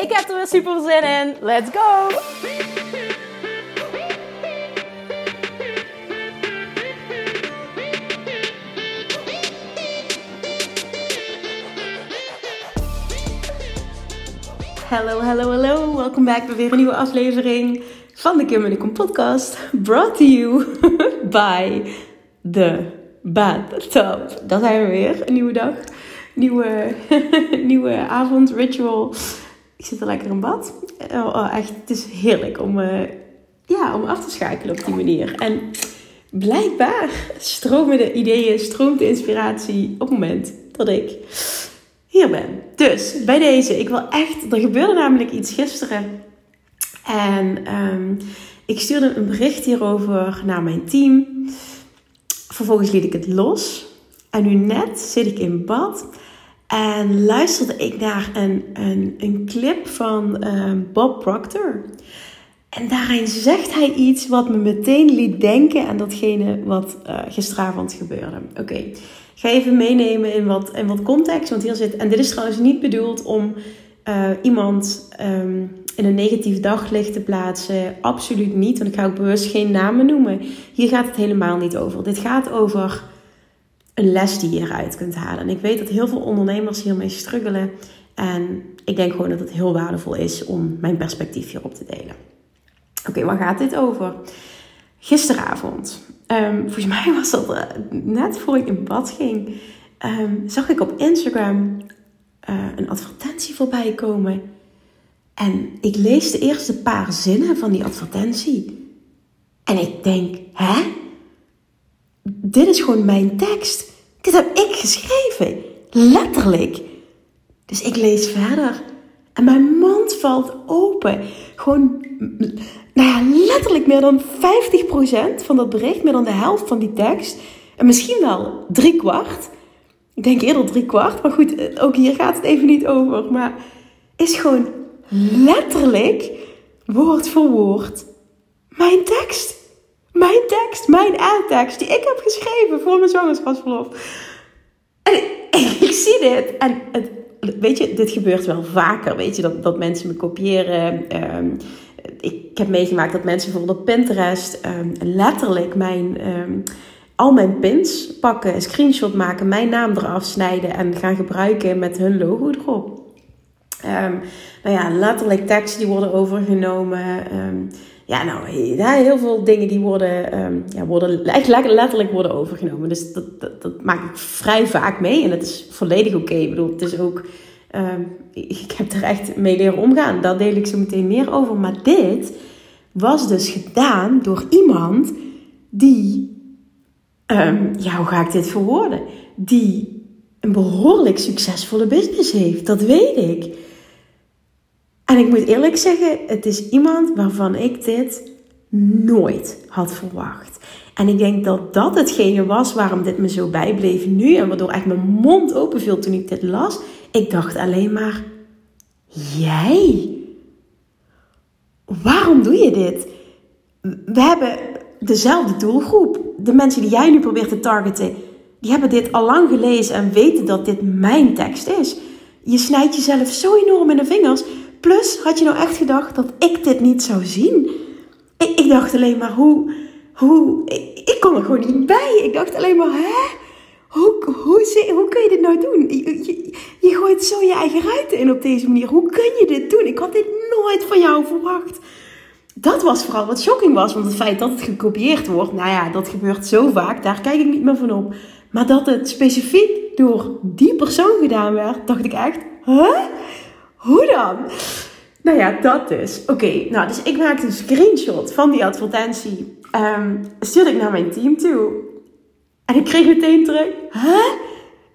Ik heb er weer super zin in. Let's go! Hallo, hallo, hallo. Welkom back bij weer een nieuwe aflevering van de Kim en Kom podcast. Brought to you by the Bathtub. Daar zijn we weer. Een nieuwe dag. Nieuwe, nieuwe avond, ritual. Ik zit er lekker in bad. Oh, oh, echt, het is heerlijk om, uh, ja, om af te schakelen op die manier. En blijkbaar stromen de ideeën, stroomt de inspiratie op het moment dat ik hier ben. Dus bij deze, ik wil echt, er gebeurde namelijk iets gisteren. En um, ik stuurde een bericht hierover naar mijn team. Vervolgens liet ik het los. En nu net zit ik in bad. En luisterde ik naar een, een, een clip van uh, Bob Proctor. En daarin zegt hij iets wat me meteen liet denken aan datgene wat uh, gisteravond gebeurde. Oké, ga even meenemen in wat, in wat context. Want hier zit, en dit is trouwens niet bedoeld om uh, iemand um, in een negatief daglicht te plaatsen. Absoluut niet. Want ik ga ook bewust geen namen noemen. Hier gaat het helemaal niet over. Dit gaat over een les die je eruit kunt halen. En ik weet dat heel veel ondernemers hiermee struggelen. En ik denk gewoon dat het heel waardevol is om mijn perspectief hierop te delen. Oké, waar gaat dit over? Gisteravond, um, volgens mij was dat uh, net voor ik in bad ging, um, zag ik op Instagram uh, een advertentie voorbij komen. En ik lees de eerste paar zinnen van die advertentie. En ik denk, hè? Dit is gewoon mijn tekst. Dit heb ik geschreven. Letterlijk. Dus ik lees verder. En mijn mond valt open. Gewoon, nou ja, letterlijk meer dan 50% van dat bericht, meer dan de helft van die tekst. En misschien wel drie kwart. Ik denk eerder drie kwart, maar goed, ook hier gaat het even niet over. Maar is gewoon letterlijk, woord voor woord, mijn tekst. Mijn tekst, mijn tekst die ik heb geschreven voor mijn zwangerschapsverlof. En ik, zie dit en weet je, dit gebeurt wel vaker, weet je, dat, dat mensen me kopiëren. Um, ik heb meegemaakt dat mensen bijvoorbeeld op Pinterest um, letterlijk mijn, um, al mijn pins pakken, een screenshot maken, mijn naam eraf snijden en gaan gebruiken met hun logo erop. nou ja, letterlijk teksten die worden overgenomen ja, nou, heel veel dingen die worden, um, ja, worden letterlijk worden overgenomen. Dus dat, dat, maak ik vrij vaak mee. En dat is volledig oké. Ik bedoel, het is ook... Um, ik heb er echt mee leren omgaan. Daar deel ik zo meteen meer over. Maar dit was dus gedaan door iemand die... Um, ja, hoe ga ik dit verwoorden? Die een behoorlijk succesvolle business heeft. Dat weet ik. En ik moet eerlijk zeggen, het is iemand waarvan ik dit nooit had verwacht. En ik denk dat dat hetgene was waarom dit me zo bijbleef nu. En waardoor echt mijn mond open viel toen ik dit las. Ik dacht alleen maar, jij? Waarom doe je dit? We hebben dezelfde doelgroep. De mensen die jij nu probeert te targeten, die hebben dit al lang gelezen en weten dat dit mijn tekst is. Je snijdt jezelf zo enorm in de vingers Plus, had je nou echt gedacht dat ik dit niet zou zien? Ik, ik dacht alleen maar, hoe... hoe ik, kon er gewoon niet bij. Ik dacht alleen maar, hè? Hoe, hoe, hoe kun je dit nou doen? Je, je, gooit zo je eigen ruiten in op deze manier. Hoe kun je dit doen? Ik had dit nooit van jou verwacht. Dat was vooral wat shocking was. Want het feit dat het gekopieerd wordt, nou ja, dat gebeurt zo vaak. Daar kijk ik niet meer van op. Maar dat het specifiek door die persoon gedaan werd, dacht ik echt, huh? Hoe dan? Nou ja, dat dus. Oké, nou, dus ik maakte een screenshot van die advertentie. Um, stuurde ik naar mijn team toe. En ik kreeg meteen terug. Huh?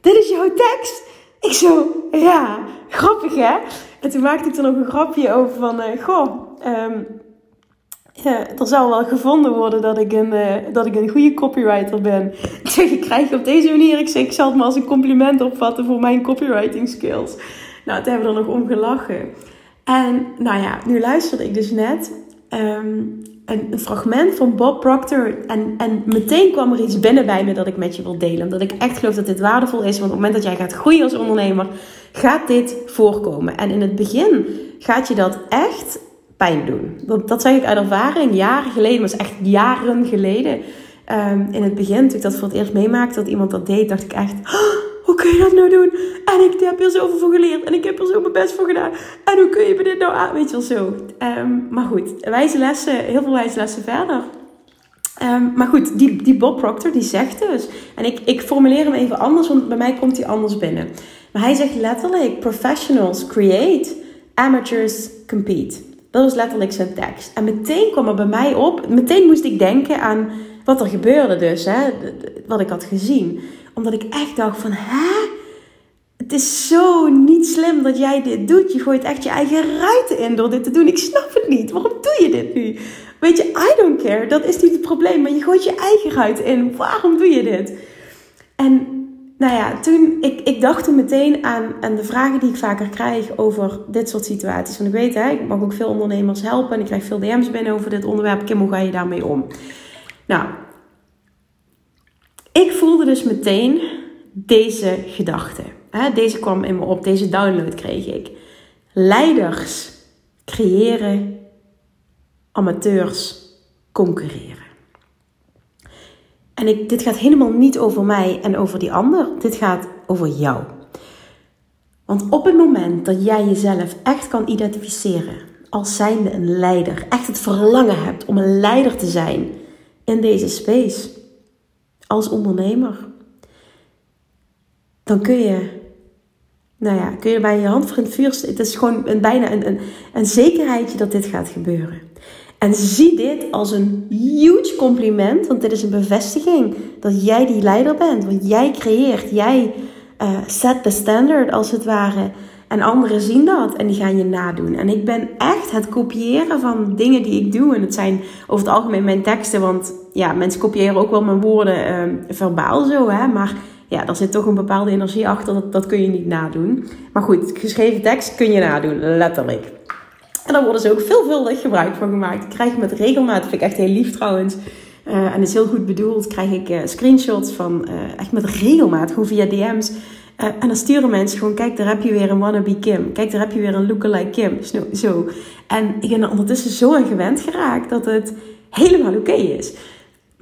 Dit is jouw tekst? Ik zo, ja, grappig hè? En toen maakte ik er nog een grapje over van, uh, goh, ja, er zou wel gevonden worden dat ik een, uh, dat ik een goede copywriter ben. Zeg, ik krijg op deze manier, ik zeg, ik zal het maar als een compliment opvatten voor mijn copywriting skills. Nou, toen hebben we er nog om gelachen. En nou ja, nu luisterde ik dus net um, een, fragment van Bob Proctor. En, en meteen kwam er iets binnen bij me dat ik met je wil delen. Omdat ik echt geloof dat dit waardevol is. Want op het moment dat jij gaat groeien als ondernemer, gaat dit voorkomen. En in het begin gaat je dat echt pijn doen. Want dat zeg ik uit ervaring. Jaren geleden, maar is echt jaren geleden. Um, in het begin, toen ik dat voor het eerst meemaakte, dat iemand dat deed, dacht ik echt... Oh, hoe kun je dat nou doen? En ik heb er zoveel voor geleerd. En ik heb er zo mijn best voor gedaan. En hoe kun je me dit nou aan? Weet je wel zo. Um, maar goed, wijze lessen, heel veel wijze lessen verder. Um, maar goed, die, die Bob Proctor die zegt dus. En ik, ik formuleer hem even anders, want bij mij komt hij anders binnen. Maar hij zegt letterlijk: Professionals create, amateurs compete. Dat was letterlijk zijn tekst. En meteen kwam er bij mij op, meteen moest ik denken aan wat er gebeurde dus, hè, wat ik had gezien. Omdat ik echt dacht van, hè? Het is zo niet slim dat jij dit doet. Je gooit echt je eigen ruiten in door dit te doen. Ik snap het niet. Waarom doe je dit nu? Weet je, I don't care. Dat is niet het probleem. Maar je gooit je eigen ruiten in. Waarom doe je dit? En nou ja, toen, ik, ik dacht toen meteen aan, aan de vragen die ik vaker krijg over dit soort situaties. Want ik weet, hè, ik mag ook veel ondernemers helpen en ik krijg veel DM's binnen over dit onderwerp. Kim, hoe ga je daarmee om? Nou, ik voelde dus meteen deze gedachte. Deze kwam in me op, deze download kreeg ik. Leiders creëren, amateurs concurreren. En ik, dit gaat helemaal niet over mij en over die ander. Dit gaat over jou. Want op het moment dat jij jezelf echt kan identificeren als zijnde een leider, echt het verlangen hebt om een leider te zijn in deze space, als ondernemer, dan kun je, nou ja, kun je bij je hand voor het vuur. Het is gewoon een, bijna een, een, een zekerheidje dat dit gaat gebeuren. En zie dit als een huge compliment, want dit is een bevestiging dat jij die leider bent. Want jij creëert, jij uh, set de standard als het ware. En anderen zien dat en die gaan je nadoen. En ik ben echt het kopiëren van dingen die ik doe. En het zijn over het algemeen mijn teksten, want ja, mensen kopiëren ook wel mijn woorden uh, verbaal zo, hè. Maar ja, daar zit toch een bepaalde energie achter, dat, dat kun je niet nadoen. Maar goed, geschreven tekst kun je nadoen, letterlijk. En daar worden ze ook veelvuldig gebruik van gemaakt. Ik krijg met regelmaat, vind ik echt heel lief trouwens. Uh, en is heel goed bedoeld, krijg ik uh, screenshots van uh, echt met regelmaat, gewoon via DM's. en dan sturen mensen gewoon, kijk, daar heb je weer een wannabe Kim. Kijk, daar heb je weer een lookalike Kim. Zo. En ik ben er ondertussen zo aan gewend geraakt dat het helemaal oké is.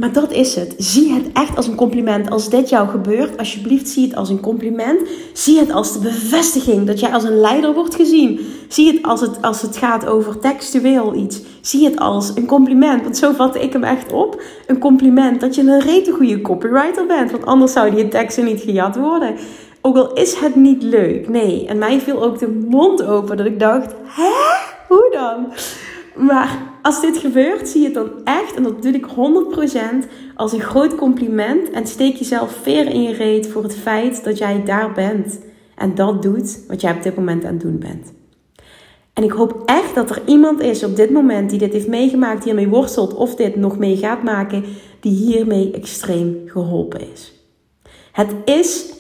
Maar dat is het. Zie het echt als een compliment. Als dit jou gebeurt, alsjeblieft zie het als een compliment. Zie het als de bevestiging dat jij als een leider wordt gezien. Zie het als het, als het gaat over textueel iets. Zie het als een compliment. Want zo vatte ik hem echt op. Een compliment dat je een rete goede copywriter bent. Want anders zouden je teksten niet gejat worden. Ook al is het niet leuk. Nee. En mij viel ook de mond open dat ik dacht: hè? Hoe dan? Maar als dit gebeurt, zie je het dan echt, en dat doe ik 100%, als een groot compliment. En steek jezelf veer in je reet voor het feit dat jij daar bent. En dat doet wat jij op dit moment aan het doen bent. En ik hoop echt dat er iemand is op dit moment die dit heeft meegemaakt, hiermee worstelt of dit nog mee gaat maken, die hiermee extreem geholpen is. Het is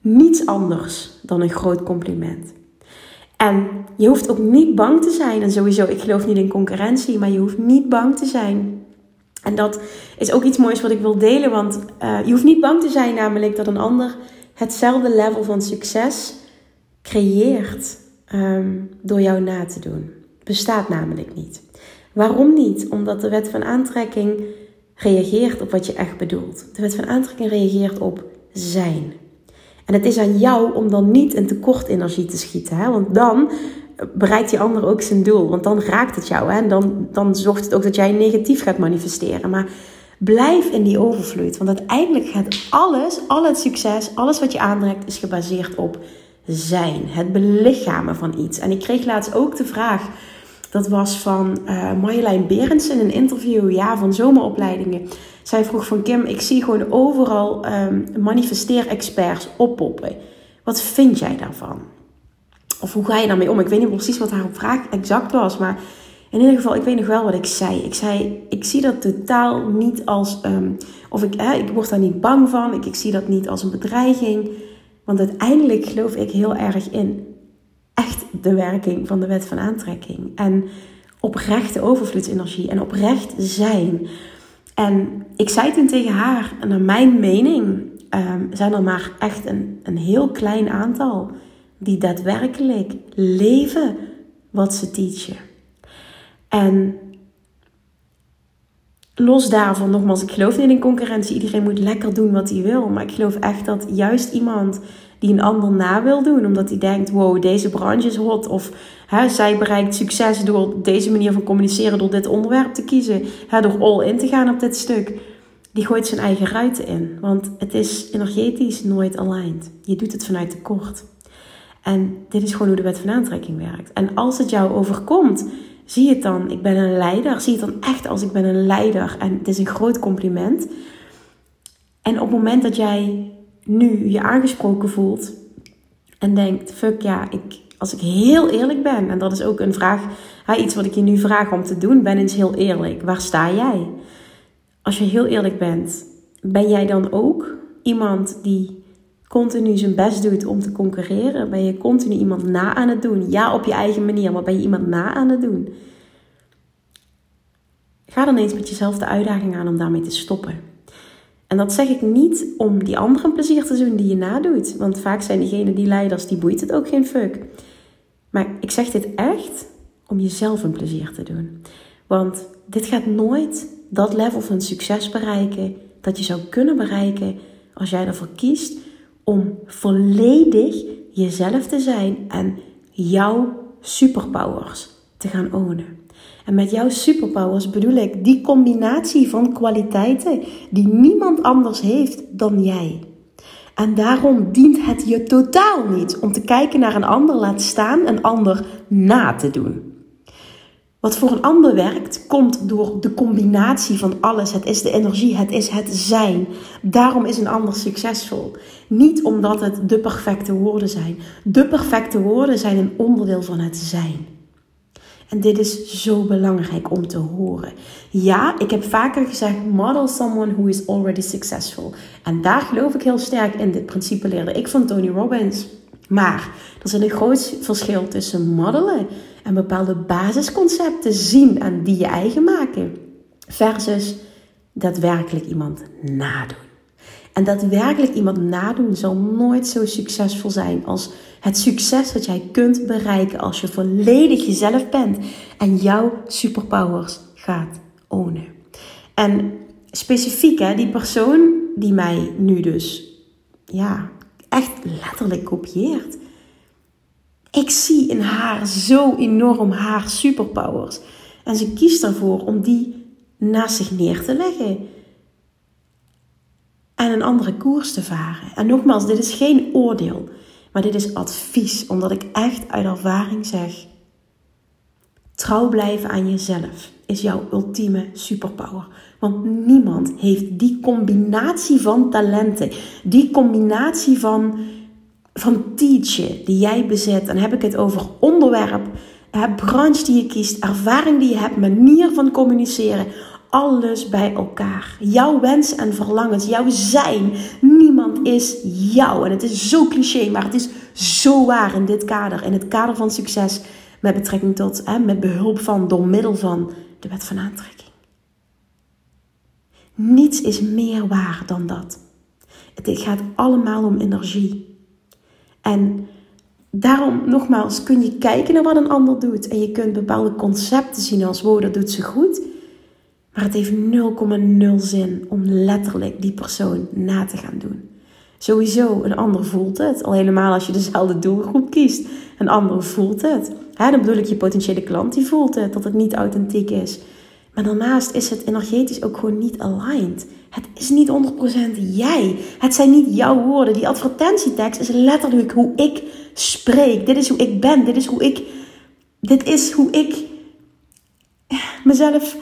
niets anders dan een groot compliment. En je hoeft ook niet bang te zijn. En sowieso, ik geloof niet in concurrentie, maar je hoeft niet bang te zijn. En dat is ook iets moois wat ik wil delen, want uh, je hoeft niet bang te zijn, namelijk dat een ander hetzelfde level van succes creëert um, door jou na te doen. Bestaat namelijk niet. Waarom niet? Omdat de wet van aantrekking reageert op wat je echt bedoelt. De wet van aantrekking reageert op zijn. En het is aan jou om dan niet in tekort energie te schieten. Hè? Want dan bereikt die ander ook zijn doel. Want dan raakt het jou. Hè? En dan, dan zorgt het ook dat jij negatief gaat manifesteren. Maar blijf in die overvloed. Want uiteindelijk gaat alles, al het succes, alles wat je aantrekt, is gebaseerd op zijn. Het belichamen van iets. En ik kreeg laatst ook de vraag. Dat was van uh, Marjolein Berends in een interview ja, van zomeropleidingen. Zij vroeg van Kim, ik zie gewoon overal um, manifesteer-experts oppoppen. Wat vind jij daarvan? of hoe ga je daarmee om? Ik weet niet precies wat haar vraag exact was, maar in ieder geval, ik weet nog wel wat ik zei. Ik zei, ik zie dat totaal niet als, ehm, of ik, ik word daar niet bang van. Ik, ik zie dat niet als een bedreiging. Want uiteindelijk geloof ik heel erg in echt de werking van de wet van aantrekking. En oprechte overvloedsenergie en oprecht zijn. En ik zei toen tegen haar, naar mijn mening um, zijn er maar echt een, een heel klein aantal die daadwerkelijk leven wat ze teachen. En los daarvan, nogmaals, ik geloof niet in concurrentie. Iedereen moet lekker doen wat hij wil. Maar ik geloof echt dat juist iemand die een ander na wil doen, omdat hij denkt: wow, deze branche is hot. Of hè, zij bereikt succes door deze manier van communiceren, door dit onderwerp te kiezen, hè, door all in te gaan op dit stuk. Die gooit zijn eigen ruiten in. Want het is energetisch nooit aligned. Je doet het vanuit tekort. En dit is gewoon hoe de wet van aantrekking werkt. En als het jou overkomt Zie het dan, ik ben een leider. Zie het dan echt als ik ben een leider. En het is een groot compliment. En op het moment dat jij nu je aangesproken voelt en denkt: fuck ja, ik, als ik heel eerlijk ben, en dat is ook een vraag, iets wat ik je nu vraag om te doen, ben eens heel eerlijk. Waar sta jij? Als je heel eerlijk bent, ben jij dan ook iemand die continu zijn best doet om te concurreren? Ben je continu iemand na aan het doen? Ja, op je eigen manier, maar ben je iemand na aan het doen? Ga dan eens met jezelf de uitdaging aan om daarmee te stoppen. En dat zeg ik niet om die anderen plezier te doen die je nadoet. Want vaak zijn diegenen die leiders, die boeit het ook geen fuck. Maar ik zeg dit echt om jezelf een plezier te doen. Want dit gaat nooit dat level van succes bereiken dat je zou kunnen bereiken als jij ervoor kiest om volledig jezelf te zijn en jouw superpowers te gaan ownen. En met jouw superpowers bedoel ik die combinatie van kwaliteiten die niemand anders heeft dan jij. En daarom dient het je totaal niet om te kijken naar een ander, laat staan een ander na te doen. Wat voor een ander werkt, komt door de combinatie van alles. Het is de energie, het is het zijn. Daarom is een ander succesvol. Niet omdat het de perfecte woorden zijn. De perfecte woorden zijn een onderdeel van het zijn. En dit is zo belangrijk om te horen. Ja, ik heb vaker gezegd: model someone who is already successful. En daar geloof ik heel sterk in. Dit principe leerde ik van Tony Robbins. Maar er zit een groot verschil tussen modellen en bepaalde basisconcepten zien en die je eigen maken, versus daadwerkelijk iemand nadoen. En daadwerkelijk iemand nadoen zal nooit zo succesvol zijn als het succes dat jij kunt bereiken als je volledig jezelf bent en jouw superpowers gaat ownen. En specifiek, hè, die persoon die mij nu dus ja, echt letterlijk kopieert. Ik zie in haar zo enorm haar superpowers. En ze kiest ervoor om die naast zich neer te leggen. En een andere koers te varen. En nogmaals, dit is geen oordeel. Maar dit is advies. Omdat ik echt uit ervaring zeg. Trouw blijven aan jezelf is jouw ultieme superpower. Want niemand heeft die combinatie van talenten. Die combinatie van van teachen die jij bezit, dan heb ik het over onderwerp, branche die je kiest, ervaring die je hebt, manier van communiceren, alles bij elkaar. Jouw wensen en verlangens, jouw zijn. Niemand is jou. En het is zo cliché, maar het is zo waar in dit kader. In het kader van succes met betrekking tot, hè, met behulp van, door middel van de wet van aantrekking. Niets is meer waar dan dat. Het gaat allemaal om energie. En daarom nogmaals kun je kijken naar wat een ander doet. En je kunt bepaalde concepten zien als wow, dat doet ze goed. Maar het heeft 0,0 zin om letterlijk die persoon na te gaan doen. Sowieso, een ander voelt het. Al helemaal als je dezelfde doelgroep kiest. Een ander voelt het. dan bedoel ik je potentiële klant, die voelt het, dat het niet authentiek is. Maar daarnaast is het energetisch ook gewoon niet aligned. Het is niet 100% jij. Het zijn niet jouw woorden. Die advertentietekst is letterlijk hoe ik spreek. Dit is hoe ik ben. Dit is hoe ik. Dit is hoe ik mezelf.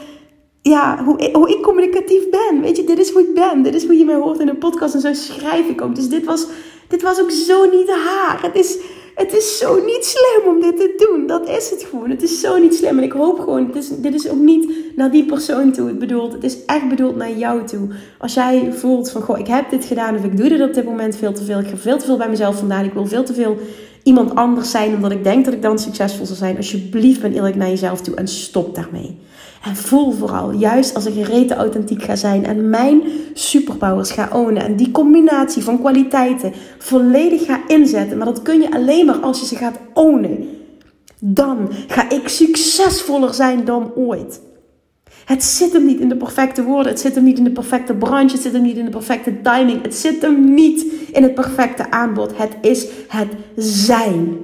Ja, hoe ik, hoe ik communicatief ben. Weet je, dit is hoe ik ben. Dit is hoe je mij hoort in een podcast. En zo schrijf ik ook. Dus dit was, dit was ook zo niet haar. Het is Het is zo niet slim om dit te doen. Dat is het gewoon. Het is zo niet slim. En ik hoop gewoon, dit is, dit is ook niet naar die persoon toe bedoeld. Het is echt bedoeld naar jou toe. Als jij voelt van, goh, ik heb dit gedaan of ik doe dit op dit moment veel te veel. Ik ga veel te veel bij mezelf vandaan. Ik wil veel te veel iemand anders zijn omdat ik denk dat ik dan succesvol zal zijn. Alsjeblieft ben eerlijk naar jezelf toe en stop daarmee. En voel vooral, juist als ik gereten authentiek ga zijn en mijn superpowers ga ownen en die combinatie van kwaliteiten volledig ga inzetten. Maar dat kun je alleen maar als je ze gaat ownen. Dan ga ik succesvoller zijn dan ooit. Het zit hem niet in de perfecte woorden. Het zit hem niet in de perfecte branche. Het zit hem niet in de perfecte timing. Het zit hem niet in het perfecte aanbod. Het is het zijn.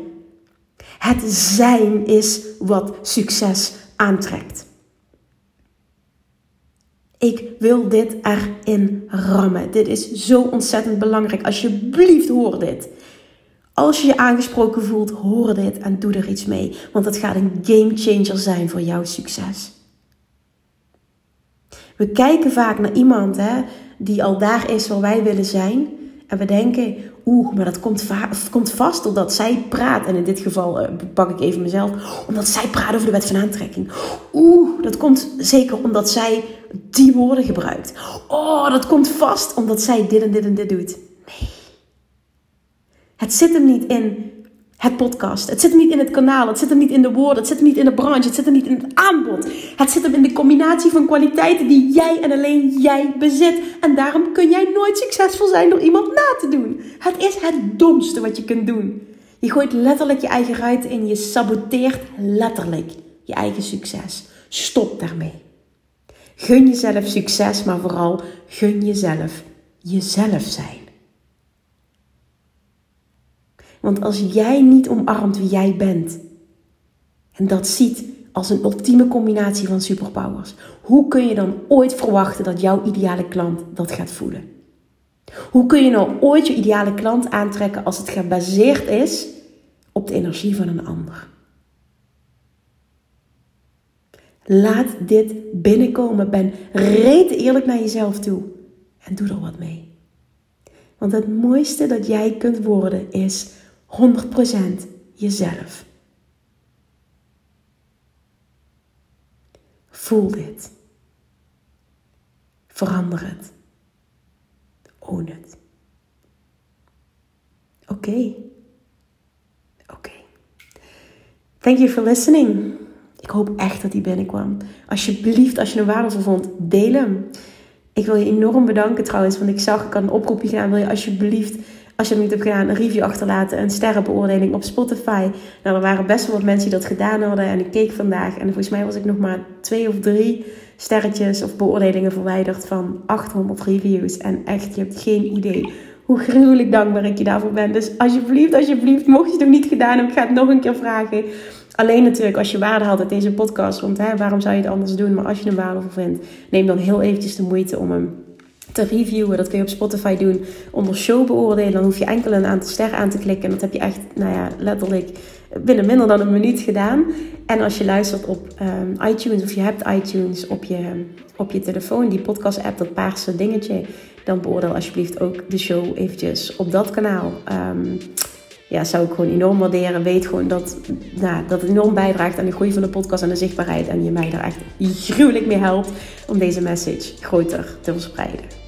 Het zijn is wat succes aantrekt. Ik wil dit erin rammen. Dit is zo ontzettend belangrijk. Alsjeblieft hoor dit. Als je je aangesproken voelt, hoor dit en doe er iets mee. Want het gaat een game changer zijn voor jouw succes. We kijken vaak naar iemand hè, die al daar is waar wij willen zijn. En we denken, oeh, maar dat komt, komt vast omdat zij praat. En in dit geval uh, pak ik even mezelf. Omdat zij praat over de wet van aantrekking. Oeh, dat komt zeker omdat zij die woorden gebruikt. Oh, dat komt vast omdat zij dit en dit en dit doet. Nee. Het zit hem niet in het podcast. Het zit hem niet in het kanaal. Het zit hem niet in de woorden. Het zit hem niet in de branche. Het zit hem niet in het aanbod. Het zit hem in de combinatie van kwaliteiten die jij en alleen jij bezit. En daarom kun jij nooit succesvol zijn door iemand na te doen. Het is het domste wat je kunt doen. Je gooit letterlijk je eigen ruiten in. Je saboteert letterlijk je eigen succes. Stop daarmee. Gun jezelf succes, maar vooral gun jezelf jezelf zijn. Want als jij niet omarmt wie jij bent en dat ziet als een ultieme combinatie van superpowers, hoe kun je dan ooit verwachten dat jouw ideale klant dat gaat voelen? Hoe kun je nou ooit je ideale klant aantrekken als het gebaseerd is op de energie van een ander? Laat dit binnenkomen. Ben reet eerlijk naar jezelf toe en doe er wat mee. Want het mooiste dat jij kunt worden is 100% jezelf. Voel dit. Verander het. Own het. Oké. Oké. Thank you for listening. Ik hoop echt dat die binnenkwam. Alsjeblieft, als je hem waardevol vond, deel hem. Ik wil je enorm bedanken trouwens, want ik zag, ik had een oproepje gedaan. Wil je alsjeblieft als je het niet hebt gedaan, een review achterlaten, een sterrenbeoordeling op Spotify. Nou, er waren best wel wat mensen die dat gedaan hadden en ik keek vandaag en volgens mij was ik nog maar twee of drie sterretjes of beoordelingen verwijderd van 800 reviews. En echt, je hebt geen idee hoe gruwelijk dankbaar ik je daarvoor ben. Dus alsjeblieft, alsjeblieft, mocht je het nog niet gedaan hebben, ik ga het nog een keer vragen. Alleen natuurlijk als je waarde had uit deze podcast, want hè, waarom zou je het anders doen? Maar als je hem waardevol vindt, neem dan heel eventjes de moeite om hem te reviewen. Dat kun je op Spotify doen onder show beoordelen. Dan hoef je enkel een aantal sterren aan te klikken. En dat heb je echt, nou ja, letterlijk binnen minder dan een minuut gedaan. En als je luistert op um, iTunes of je hebt iTunes op je, op je telefoon, die podcast app, dat paarse dingetje, dan beoordeel alsjeblieft ook de show eventjes op dat kanaal. Um, ja, zou ik gewoon enorm waarderen. Weet gewoon dat, nou, dat het enorm bijdraagt aan de groei van de podcast en de zichtbaarheid. En je mij daar echt gruwelijk mee helpt om deze message groter te verspreiden.